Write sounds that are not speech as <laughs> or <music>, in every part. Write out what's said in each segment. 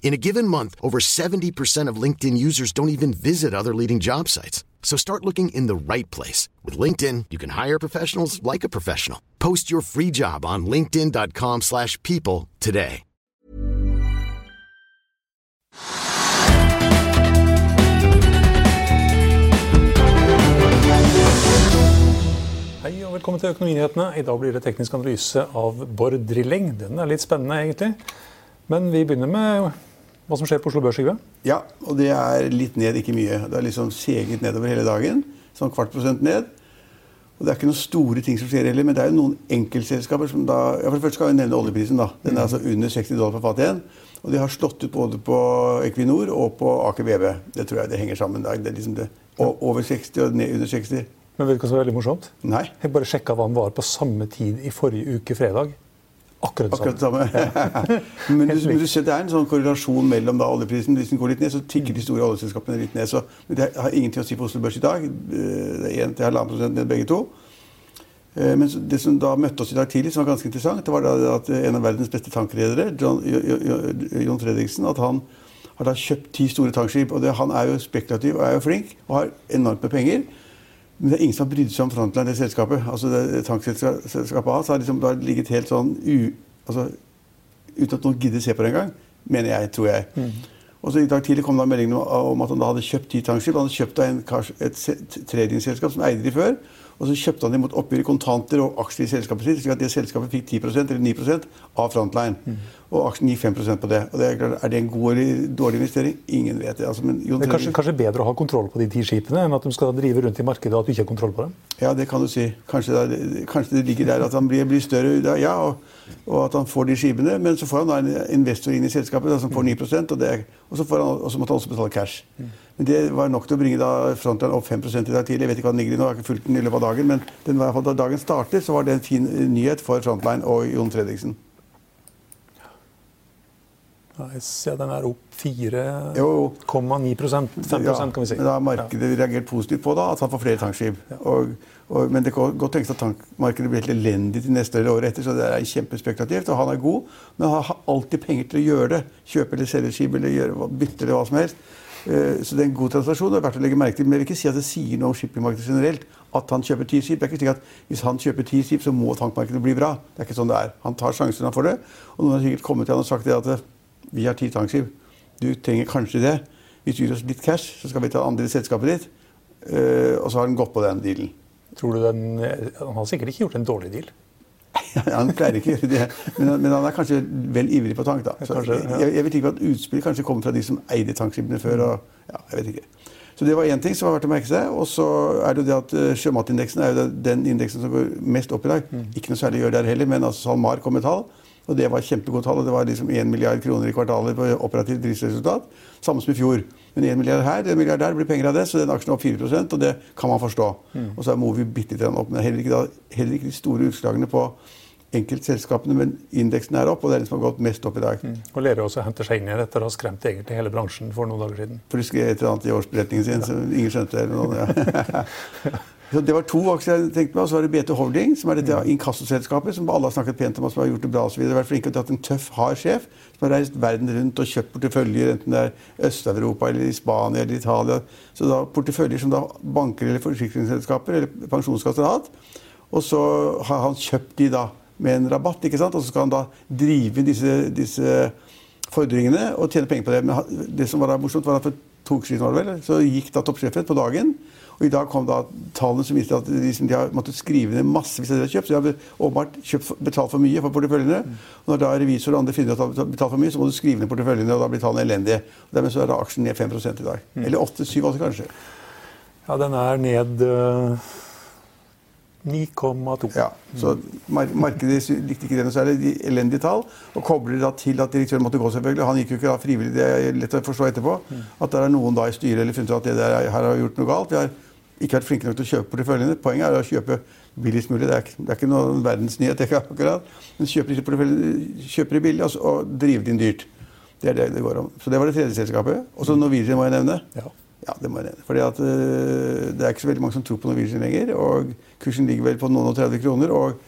In a given month, over 70% of LinkedIn users don't even visit other leading job sites. So start looking in the right place. With LinkedIn, you can hire professionals like a professional. Post your free job on linkedin.com/people slash people today. Hei og velkommen til Økonominyhetene. I dag blir det teknisk analyse av Bård Drilling. Den er litt spennende, egentlig. Men vi begynner med hva som skjer på Oslo Børs, Sigve. Ja, og det er litt ned, ikke mye. Det er liksom seget nedover hele dagen. Sånn kvart prosent ned. Og det er ikke noen store ting som skjer heller, men det er jo noen enkeltselskaper som da ja, For det første skal vi nevne oljeprisen. da. Den er altså under 60 dollar på fat igjen. Og de har slått ut både på Equinor og på Aker BV. Det tror jeg det henger sammen. Det er liksom det. Og over 60 og ned under 60. Men vet du hva som er veldig morsomt? Nei. Jeg bare sjekka hva den var på samme tid i forrige uke fredag. Akkurat det Akkurat samme. det samme. <laughs> men, du, men du ser det er en sånn korrelasjon mellom da oljeprisen Hvis den går litt ned, så tikker de store oljeselskapene litt ned. Så, men det har ingenting å si på Oslo Børs i dag. Eh, Det er 1 til 1,5 prosent ned begge to. Eh, Men det som da møtte oss i dag tidlig, som var ganske interessant, det var da at en av verdens beste tankredere, John, Jo- Jo- Jo- Jon Fredriksen, at han har da kjøpt ti store tankskip. og det, Han er jo spekulativ og er jo flink og har enormt med penger. Men det er ingen som har brydd seg om Frontline, det selskapet. Altså det Tankselskapet hans har liksom bare ligget helt sånn u, altså, uten at noen gidder se på det engang. Mener jeg, tror jeg. Og så I dag tidlig kom da meldingen om at han da hadde kjøpt ti tankskip. Han hadde kjøpt av et se- tradingselskap som eide de før. Og så kjøpte han imot mot oppgjør i kontanter og aksjer i selskapet sitt. slik at det selskapet fikk 10% eller 9% av Frontline. Og aksjen gikk 5 på det. Og det er, klart, er det en god eller dårlig investering? Ingen vet det. Altså, Det er kanskje, kanskje bedre å ha kontroll på de ti skipene enn at de skal drive rundt i markedet og at du ikke har kontroll på dem? Ja, det kan du si. Kanskje det, kanskje det ligger der at han blir, blir større, ja, og, og at han får de skipene. Men så får han da en investor inn i selskapet da, som får 9% og, det, og, så får han, og så måtte han også betale cash. Men det var nok til å bringe Frontline opp 5 i dag tidlig. Jeg vet ikke hva den ligger i nå, jeg har ikke fulgt den i løpet av dagen, men den var, i hvert fall da dagen startet, så var det en fin eh, nyhet for Frontline og Jon Fredriksen. Ja, den er opp 4,9 Jo. 5% kan vi si. Da har markedet reagert positivt på da, at han får flere tankskip. Og, og, men det kan godt tenkes at tankmarkedet blir helt elendig til neste eller året etter. Så det er kjempespekulativt. Og han er god, men han har alltid penger til å gjøre det. Kjøpe eller selge skip eller gjøre, bytte eller hva som helst. Eh, Så det er en god transaksjon. Det er verdt å legge merke til. Men jeg vil ikke si at det sier noe om shippingmarkedet generelt at han kjøper ti skip. Det er ikke slik at Hvis han kjøper ti skip, så må tankmarkedet bli bra. Det er ikke sånn det er. Han tar sjansen han får det. Og noen har sikkert kommet til han og sagt at eh, vi har ti tankskip. Du trenger kanskje det. Hvis du gir oss litt cash, så skal vi ta andre i selskapet ditt. Eh, og så har han gått på den dealen. Tror du den, Han har sikkert ikke gjort en dårlig deal. Han pleier ikke å gjøre det, men, men han er kanskje vel ivrig på tank. da. Så Kanskje, ja. jeg, jeg vet ikke at utspill kanskje kommer fra de som eide tankskipene før. og ja, jeg vet ikke. Så det var én ting som var verdt å merke seg. Og så er det jo det at eh, sjømatindeksen er jo den indeksen som går mest opp i dag. Ikke noe særlig å gjøre der heller, men altså SalMar kom med tall. Og det var kjempegodt tall. og Det var liksom 1 milliard kroner i kvartalet på operativt driftsresultat. Samme som i fjor. Men 1 milliard her, 1 milliard der blir penger av det, så den aksjen er opp 4 og det kan man forstå. Og så er Movi bitte litt opp, men heller ikke, da, heller ikke de store utslagene på enkeltselskapene, men indeksen er opp, og det er den som har gått mest opp i dag. Og Lerøy også henter seg inn igjen etter å ha skremt egentlig hele bransjen for noen dager siden. For de skrev et eller annet i årsberetningen sin som ingen skjønte. Eller noe, ja. <laughs> Så det var to aksjer jeg tenkte på. Og så var det BT Holding, som er dette inkassoselskapet som alle har snakket pent om og som har gjort det bra videre. Vært flinke til å ha en tøff, hard sjef som har reist verden rundt og kjøpt porteføljer, enten det er Øst-Europa eller i Spania eller Italia. Så da porteføljer som da banker eller forsikringsselskaper eller pensjonskasser har hatt. Og så har han kjøpt de da med en rabatt, ikke sant? og så skal han da drive disse, disse fordringene og tjene penger på det. Men det som var da morsomt, var at for to uker siden, var det vel, så gikk da toppsjefen på dagen. Og i dag kom da tallene som viste at de, de har måttet skrive ned massevis av det de har kjøpt. Så de har åpenbart kjøpt, betalt for mye for porteføljene. Og når da revisor og andre finner at de har betalt for mye, så må du skrive ned porteføljene, og da blir tallene elendige. Og dermed så er da aksjen ned 5 i dag. Mm. Eller 8-7 også, kanskje. Ja, den er ned uh 9,2. Ja, så Markedet likte ikke det noe særlig. De elendige tall. Og kobler da til at direktøren måtte gå, selvfølgelig. Han gikk jo ikke da frivillig, det er lett å forstå etterpå. Mm. At det er noen da i styret eller funnet at det der, her har gjort noe galt. Vi har ikke vært flinke nok til å kjøpe porteføljene. Poenget er å kjøpe billigst mulig. Det er, det er ikke noen verdensnyhet, det akkurat. Men kjøper disse porteføljene kjøper de billig altså, og driver de inn dyrt. Det er det det går om. Så det var det tredje selskapet. Og så Norwegian må jeg nevne. Ja. Ja, det må jeg nevne. Fordi at, øh, det er ikke så veldig mange som tror på Norwegian lenger. Og kursen ligger vel på noen og 30 kroner. og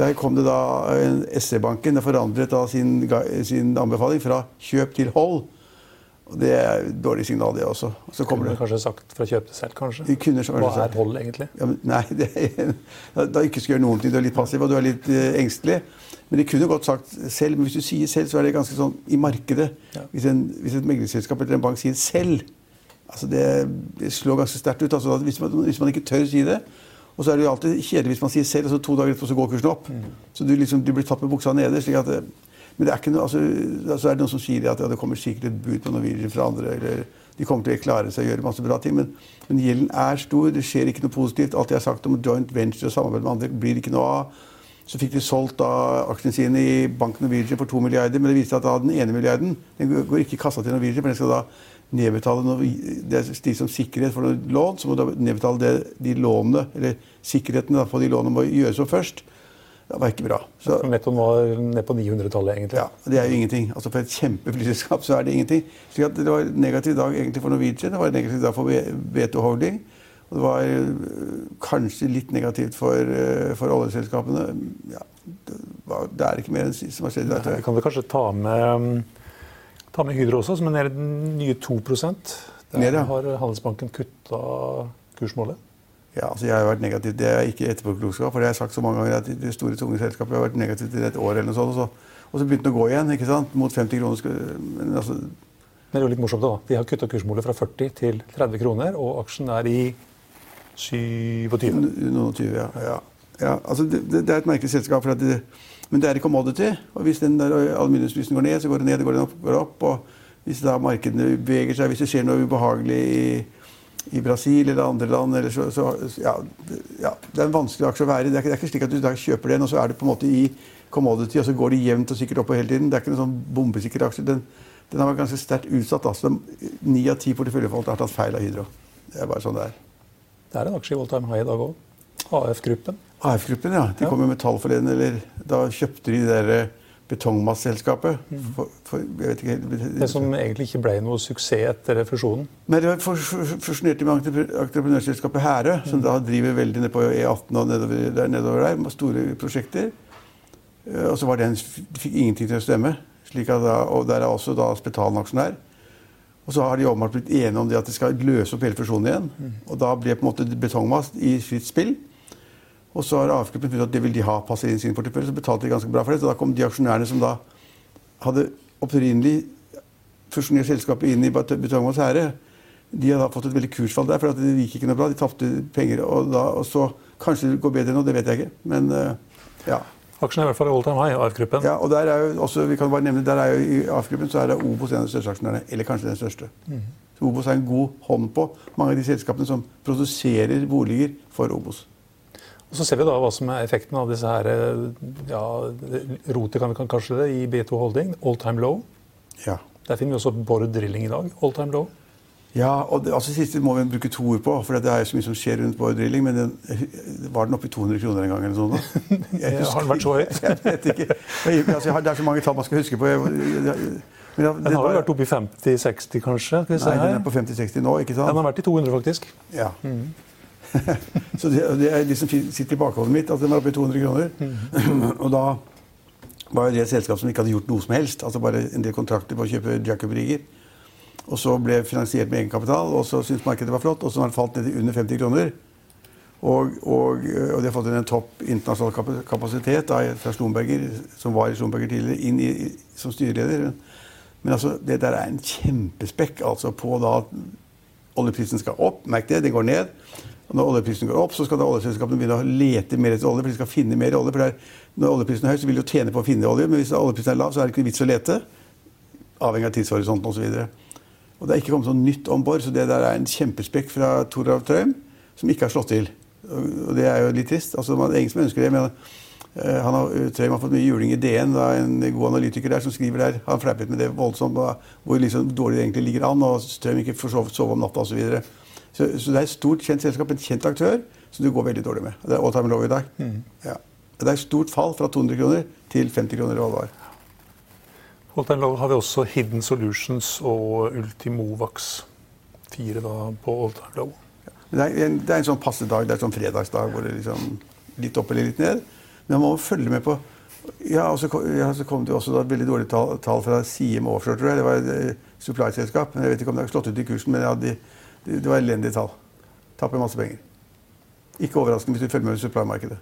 der kom det da SE-banken forandret da sin, sin, anbefaling fra kjøp til hold. Og Det er et dårlig signal, det også. Så kunne du kanskje sagt fra kjøp til selv, kanskje? Kunne, Hva er hold, egentlig? Ja, men, nei, det er, <laughs> da ikke skal gjøre noen ting. Du er litt passiv og du er litt uh, engstelig. Men de kunne godt sagt selv. Men hvis du sier selv, så er det ganske sånn i markedet. Ja. Hvis, en, hvis et meglerselskap eller en bank sier selv, altså det, det slår ganske sterkt ut. Altså, hvis, man, hvis, man, ikke tør si det. Og så er det jo alltid kjedelig hvis man sier selv, og så to dager etterpå så går kursen opp. Mm. Så du, liksom, du, blir tatt med buksa nede. slik at det, men det er ikke noe, altså, altså er det noen som sier at ja, det kommer sikkert et bud på Norwegian fra andre. eller De kommer til å klare seg og gjøre masse bra ting. Men, men gjelden er stor. Det skjer ikke noe positivt. Alt jeg har sagt om joint venture og samarbeid med andre, blir ikke noe av. Så fikk de solgt aksjene sine i Bank Norwegian for to milliarder. Men det viste seg at da den ene milliarden den går ikke i kassa til Norwegian, men den skal da nedbetale noe, det de som sikkerhet for noen lån, så må du nedbetale det, de lånene, eller sikkerheten for de lånene må gjøres opp først. Det var ikke bra. Så, Nettoen var ned på 900-tallet, egentlig? Ja, det er jo ingenting. Altså For et kjempeflyselskap så er det ingenting. Så det var en negativ dag egentlig for Norwegian, det var en negativ dag for B2 Holding. Og det var øh, kanskje litt negativt for, øh, for oljeselskapene. Ja, det, var, det, er ikke mer enn som har skjedd. Vi kan vel kanskje ta med, ta med Hydro også, som er nede nye 2 Der ned, ja. har Handelsbanken kutta kursmålet. Ja, altså Jeg har vært negativ. Det er ikke etterpåklokskap. For det har jeg sagt så mange ganger at det store, tunge selskapet har vært negativt i et år eller noe sånt. Og så, og så begynte det å gå igjen. ikke sant? Mot 50 kroner. Men altså... Men det er jo litt morsomt da. De har kutta kursmålet fra 40 til 30 kroner, og aksjen er i 27. Noen 20, ja. ja. ja altså det, det, er et merkelig selskap. for det, Men det er i commodity. og Hvis den der aluminiumsprisen går ned, så går den ned. går den opp, går opp, og Hvis da markedene beveger seg, hvis det skjer noe ubehagelig i i Brasil eller andre land. Eller så, så ja, ja, Det er en vanskelig aksje å være i. Det, det er ikke slik at du da kjøper den, og så er det på en måte i commodity, og så går det jevnt og sikkert oppover hele tiden. Det er ikke en sånn bombesikker aksje. Den, den har vært ganske sterkt utsatt. Altså. Ni av ti porteføljefolk har tatt feil av Hydro. Det er bare sånn det er. Det er en aksje i Voltheim high i dag òg. AF-gruppen. AF-gruppen, ja. De ja. kom med tall forleden. Eller da kjøpte de de der betongmasseselskapet. Mm. Det som egentlig ikke ble noe suksess etter fusjonen? Nei, Det var fusjonerte med entreprenørselskapet Herø, mm. som da driver veldig ned på E18 og nedover der, nedover der med store prosjekter. Eh, og så var den, de fikk ingenting til å stemme. Slik at da, og der er også da Spetalen aksjonær. Og så har de åpenbart blitt enige om det at de skal løse opp hele fusjonen igjen. Mm. Og da ble på en måte betongmast i fritt spill. Og så har AF-gruppen funnet at det vil de ha passer inn sin portefølje, så betalte de ganske bra for det. Så da kom de aksjonærene som da hadde opprinnelig fusjonert selskapet inn i Betongmanns herre, de har da fått et veldig kursfall der, for det gikk ikke noe bra. De tapte penger. Og, da, og så Kanskje det går bedre nå, det vet jeg ikke. Men uh, ja. Aksjene er i hvert fall all time high, AF-gruppen. Ja, og der er jo også, vi kan bare nevne, der er jo I AF-gruppen så er det Obos en av de største aksjonærene. Eller kanskje den største. Mm. Så Obos har en god hånd på mange av de selskapene som produserer boliger for Obos. Og Så ser vi da hva som er effekten av disse her, ja, rotet kan vi kanskje det, i B2 Holding. All time low. Ja. Der finner vi også Borr Drilling i dag. All time low. Ja, og det, altså Siste må vi bruke to ord på, for det er så mye som skjer rundt Borr Drilling. Men den, var den oppe i 200 kroner en gang? eller? <laughs> Jeg husker, har den vært så høyt? <laughs> jeg vet ikke. Jeg, altså, det er så mange tall man skal huske på. Jeg, men ja, den har jo vært oppe i 50-60, kanskje? Nei, den er på 50-60 nå. ikke sant? Den har vært i 200, faktisk. Ja. Mm. <laughs> så det, det, er de som sitter i bakhodet mitt, at den var oppe i 200 kroner. Mm. <laughs> og da var det et selskap som ikke hadde gjort noe som helst. altså Bare en del kontrakter på å kjøpe Jacob Rieger. Og så ble finansiert med egenkapital, og så syntes markedet var flott. Og så har den falt ned til under 50 kroner. Og, og, og, de har fått inn en topp internasjonal kapasitet da, fra Slomberger, som var i Slomberger tidligere, inn i, som styreleder. Men altså, det der er en kjempespekk altså på da at oljeprisen skal opp. Merk det, det går ned. Når oljeprisen går opp, så skal da oljeselskapene begynne å lete mer etter olje. for de skal finne mer olje. for er, Når oljeprisen er høy, så vil de jo tjene på å finne olje. Men hvis oljeprisen er lav, så er det ikke vits å lete. Avhengig av tidshorisonten osv. Og, og det er ikke kommet noe nytt om bord, så det der er en kjempespekk fra Torav Trøim som ikke har slått til. Og det er jo litt trist. Altså, man, ingen som ønsker det. men uh, han har, Trøim har fått mye juling i DN. Da, en god analytiker der som skriver der. Han fleipet med det voldsomt, hvor liksom dårlig det egentlig ligger an. Og Trøim ikke får sove, sove om natta osv. Så, så det er et stort, kjent selskap, en kjent aktør, som du går veldig dårlig med. Det er all time low i dag. Mm. Ja. Det er et stort fall fra 200 kroner til 50 kroner i var. All time low har vi også Hidden Solutions og Ultimovax. Fire da på all time low. Det er, en, det er en sånn passe dag. Det er en sånn fredagsdag hvor det liksom litt opp eller litt ned. Men man må følge med på Ja, og så kom, ja, så kom det også da et veldig dårlig tall, tall fra Siem Offshore, tror jeg. Det var et uh, supply-selskap. Jeg vet ikke om det har slått ut i kursen, men ja, de, det var elendige tall. Taper masse penger. Ikke overraskende hvis du følger med i supply-markedet.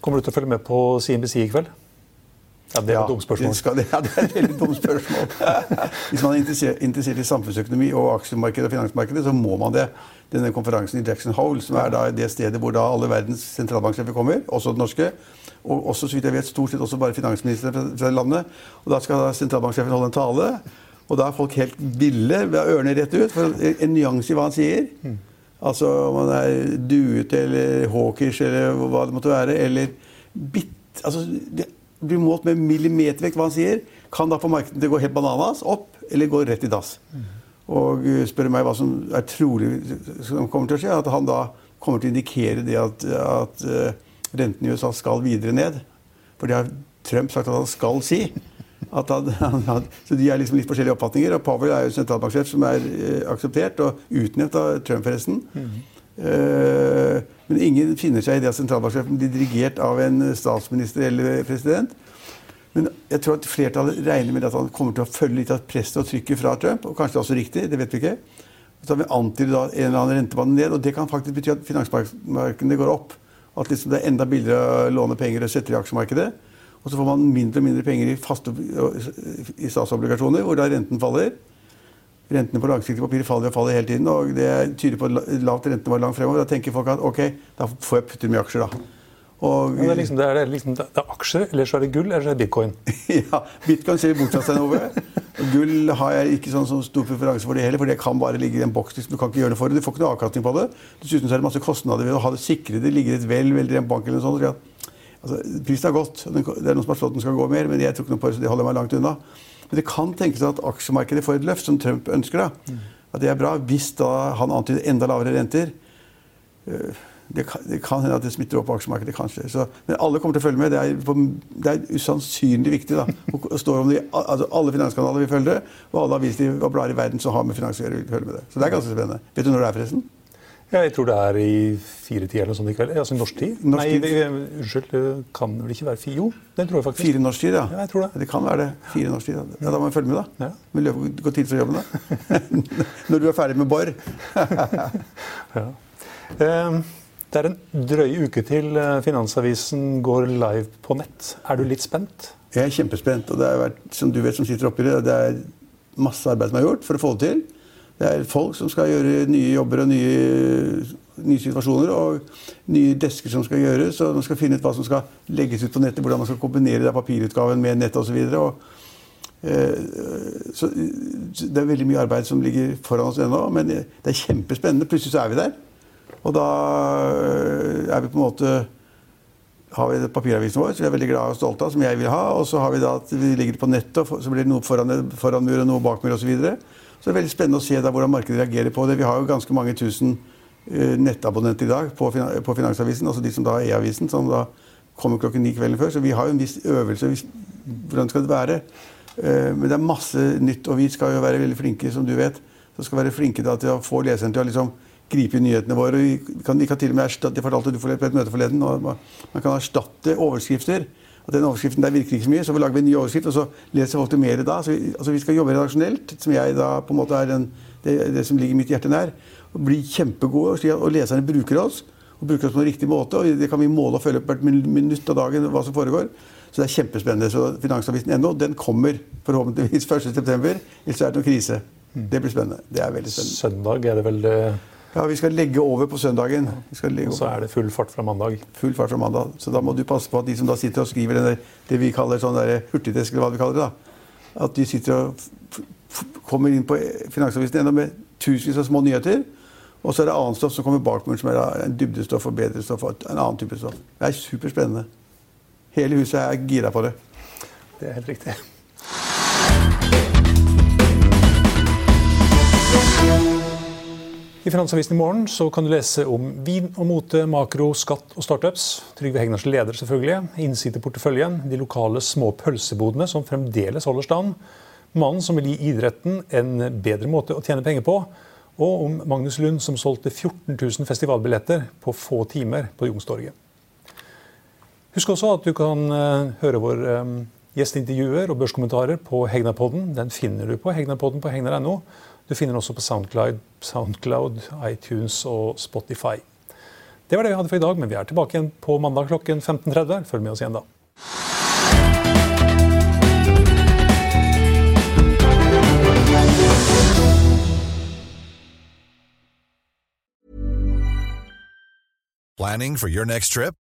Kommer du til å følge med på CNBC i kveld? Ja, Det er et dumt spørsmål. Skal, ja, det er et veldig dumt spørsmål. <laughs> Hvis man er interessert, i samfunnsøkonomi og aksjemarkedet og finansmarkedet, så må man det. Denne konferansen i Jackson Hole, som er da det stedet hvor da alle verdens sentralbanksjefer kommer, også den norske, og også så vidt jeg vet, stort sett også bare finansministeren fra landet. Og Da skal sentralbanksjefen holde en tale. Og da er folk helt ville, ved ørene rett ut, for en, nyanse i hva han sier. Mm. Altså om han er duete eller hawkish eller hva det måtte være, eller bitt... Altså, det, blir målt med millimetervekt hva han sier, kan da få markedet til å gå helt bananas opp, eller gå rett i dass. Mm. Og uh, spør meg hva som er trolig som kommer til å skje, at han da kommer til å indikere det at, at uh, renten i USA skal videre ned. For det har Trump sagt at han skal si. Han, <laughs> han, så de er liksom litt forskjellige oppfatninger. Og Powell er jo sentralbanksjef som er eh, akseptert og utnevnt av Trump, forresten. Mm. Eh, men ingen finner seg i det at sentralbanksjefen blir dirigert av en statsminister eller president. Men jeg tror at flertallet regner med at han kommer til å følge litt av presset og trykket fra Trump. Og kanskje det er også riktig, det vet vi ikke. Så vi da en eller annen rentebane ned. Og det kan faktisk bety at finansmarkedene går opp. At liksom det er enda billigere å låne penger og sette i aksjemarkedet. Og så får man mindre og mindre penger i, faste, i statsobligasjoner, hvor da renten faller. Rentene på langsiktige papirer faller og faller hele tiden. og Det tyder på at lavt rentenivå langt fremover. Da tenker folk at ok, da får jeg putte mye aksjer, da. Og, det, er liksom, det, er liksom, det, er aksjer, eller så er det gull, eller så er det bitcoin. <laughs> ja, bitcoin ser motsatt seg noe. Gull har jeg ikke sånn, sånn stor preferanse for det heller, for det kan bare ligge i en boks. Du kan ikke gjøre noe for det. Du får ikke noe avkastning på det. Dessuten så er det masse kostnader ved å ha det sikrede. Ligger et vel veldig i en bank eller noe sånt. Altså, prisen har gått. Det er noen som har slått den skal gå mer, men jeg tror ikke noe på det, så det holder meg langt unna. Men det kan tenkes at aksjemarkedet får et løft, som Trump ønsker. da. At det er bra, hvis da han antyder enda lavere renter. Øh, det kan, det kan hende at det smitter opp på aksjemarkedet, kanskje. Så, men alle kommer til å følge med. Det er, det er usannsynlig viktig. da. De, altså, alle finanskanaler vil følge det, og alle aviser og blader i verden som har med finans å gjøre, vil følge med det. Så det er ganske spennende. Vet du når det er, forresten? Ja, jeg tror det er i fire-ti eller noe sånt i kveld. Altså norsk tid? Norsk Nei, det, unnskyld, det kan vel ikke være fire? Jo, det tror jeg faktisk. Fire norsk tid, ja. ja jeg tror det. det kan være det. Fire norsk tid. Ja, Da må vi følge med, da. Ja. Miljø, gå tid fra jobben, da. <laughs> Når du er ferdig med Borr. <laughs> ja. Um, det er en drøy uke til eh, Finansavisen går live på nett. Er du litt spent? Jeg er kjempespent. Og det har vært, som du vet som sitter oppi det, det er masse arbeid som er gjort for å få det til. Det er folk som skal gjøre nye jobber og nye, nye situasjoner. Og nye desker som skal gjøres. Og man skal finne ut hva som skal legges ut på nettet. Hvordan man skal kombinere papirutgaven med nettet osv. Eh, så det er veldig mye arbeid som ligger foran oss ennå. Men det er kjempespennende. Plutselig så er vi der. Og da eh, er vi på en måte har vi papiravisen vår, som vi er veldig glad og stolte av, som jeg vil ha. Og så har vi da at vi ligger på nettet, og så blir det noe foran, foran mur og noe bak mur osv. Så det er veldig spennende å se hvordan markedet reagerer på det. Vi har jo ganske mange tusen uh, nettabonnenter i dag på, på, Finansavisen, altså de som da er E-avisen, som da kommer klokken ni kvelden før. Så vi har jo en viss øvelse hvordan skal det være. Uh, men det er masse nytt, og vi skal jo være veldig flinke, som du vet. Så skal være flinke da, til å få leseren til å liksom gripe nyhetene våre. Vi kan, vi kan til og med erstatte, de fortalte du på et møte forleden, man kan erstatte overskrifter at den overskriften der virker ikke så mye, så lager vi en ny overskrift, og så leser folk det mer da. Så vi, altså vi skal jobbe redaksjonelt, som jeg da på en måte er den, det, det, som ligger mitt hjerte nær. Og bli kjempegode, slik at leserne bruker oss. Og bruker oss på en riktig måte. og Det kan vi måle og følge opp hvert minutt av dagen hva som foregår. Så det er kjempespennende. Så Finansavisen.no den kommer forhåpentligvis <laughs> 1.9. Hvis det er noe krise. Det blir spennende. Det er veldig spennende. Søndag er det vel eh, Ja, Vi skal legge over på søndagen. Og så er det full fart fra mandag. Full fart fra mandag. Så da må du passe på at de som da sitter og skriver der, det vi kaller sånn hurtigdesk, eller hva vi kaller det, da, at de sitter og kommer inn på Finansavisen.no med tusenvis av små nyheter. Og så er det annet stoff som kommer bakmuren, som er en dybdestoff og bedre stoff. og en annen type stoff. Det er superspennende. Hele huset er gira på det. Det er helt riktig. I Finansavisen i morgen så kan du lese om vin og mote, makro, skatt og startups. Trygve Hegnars leder, selvfølgelig. Innsikt i porteføljen. De lokale små pølsebodene som fremdeles holder stand. Mannen som vil gi idretten en bedre måte å tjene penger på. Og om Magnus Lund som solgte 14 000 festivalbilletter på få timer på Youngstorget. Husk også at du kan eh, høre vår eh, gjesteintervjuer og børskommentarer på Hegnarpodden. Den finner du på Hegnarpodden på hegnar.no. Du finner den også på Soundcloud, Soundcloud, iTunes og Spotify. Det var det vi hadde for i dag, men vi er tilbake igjen på mandag klokken 15.30. Følg med oss igjen da. Planning for your next trip?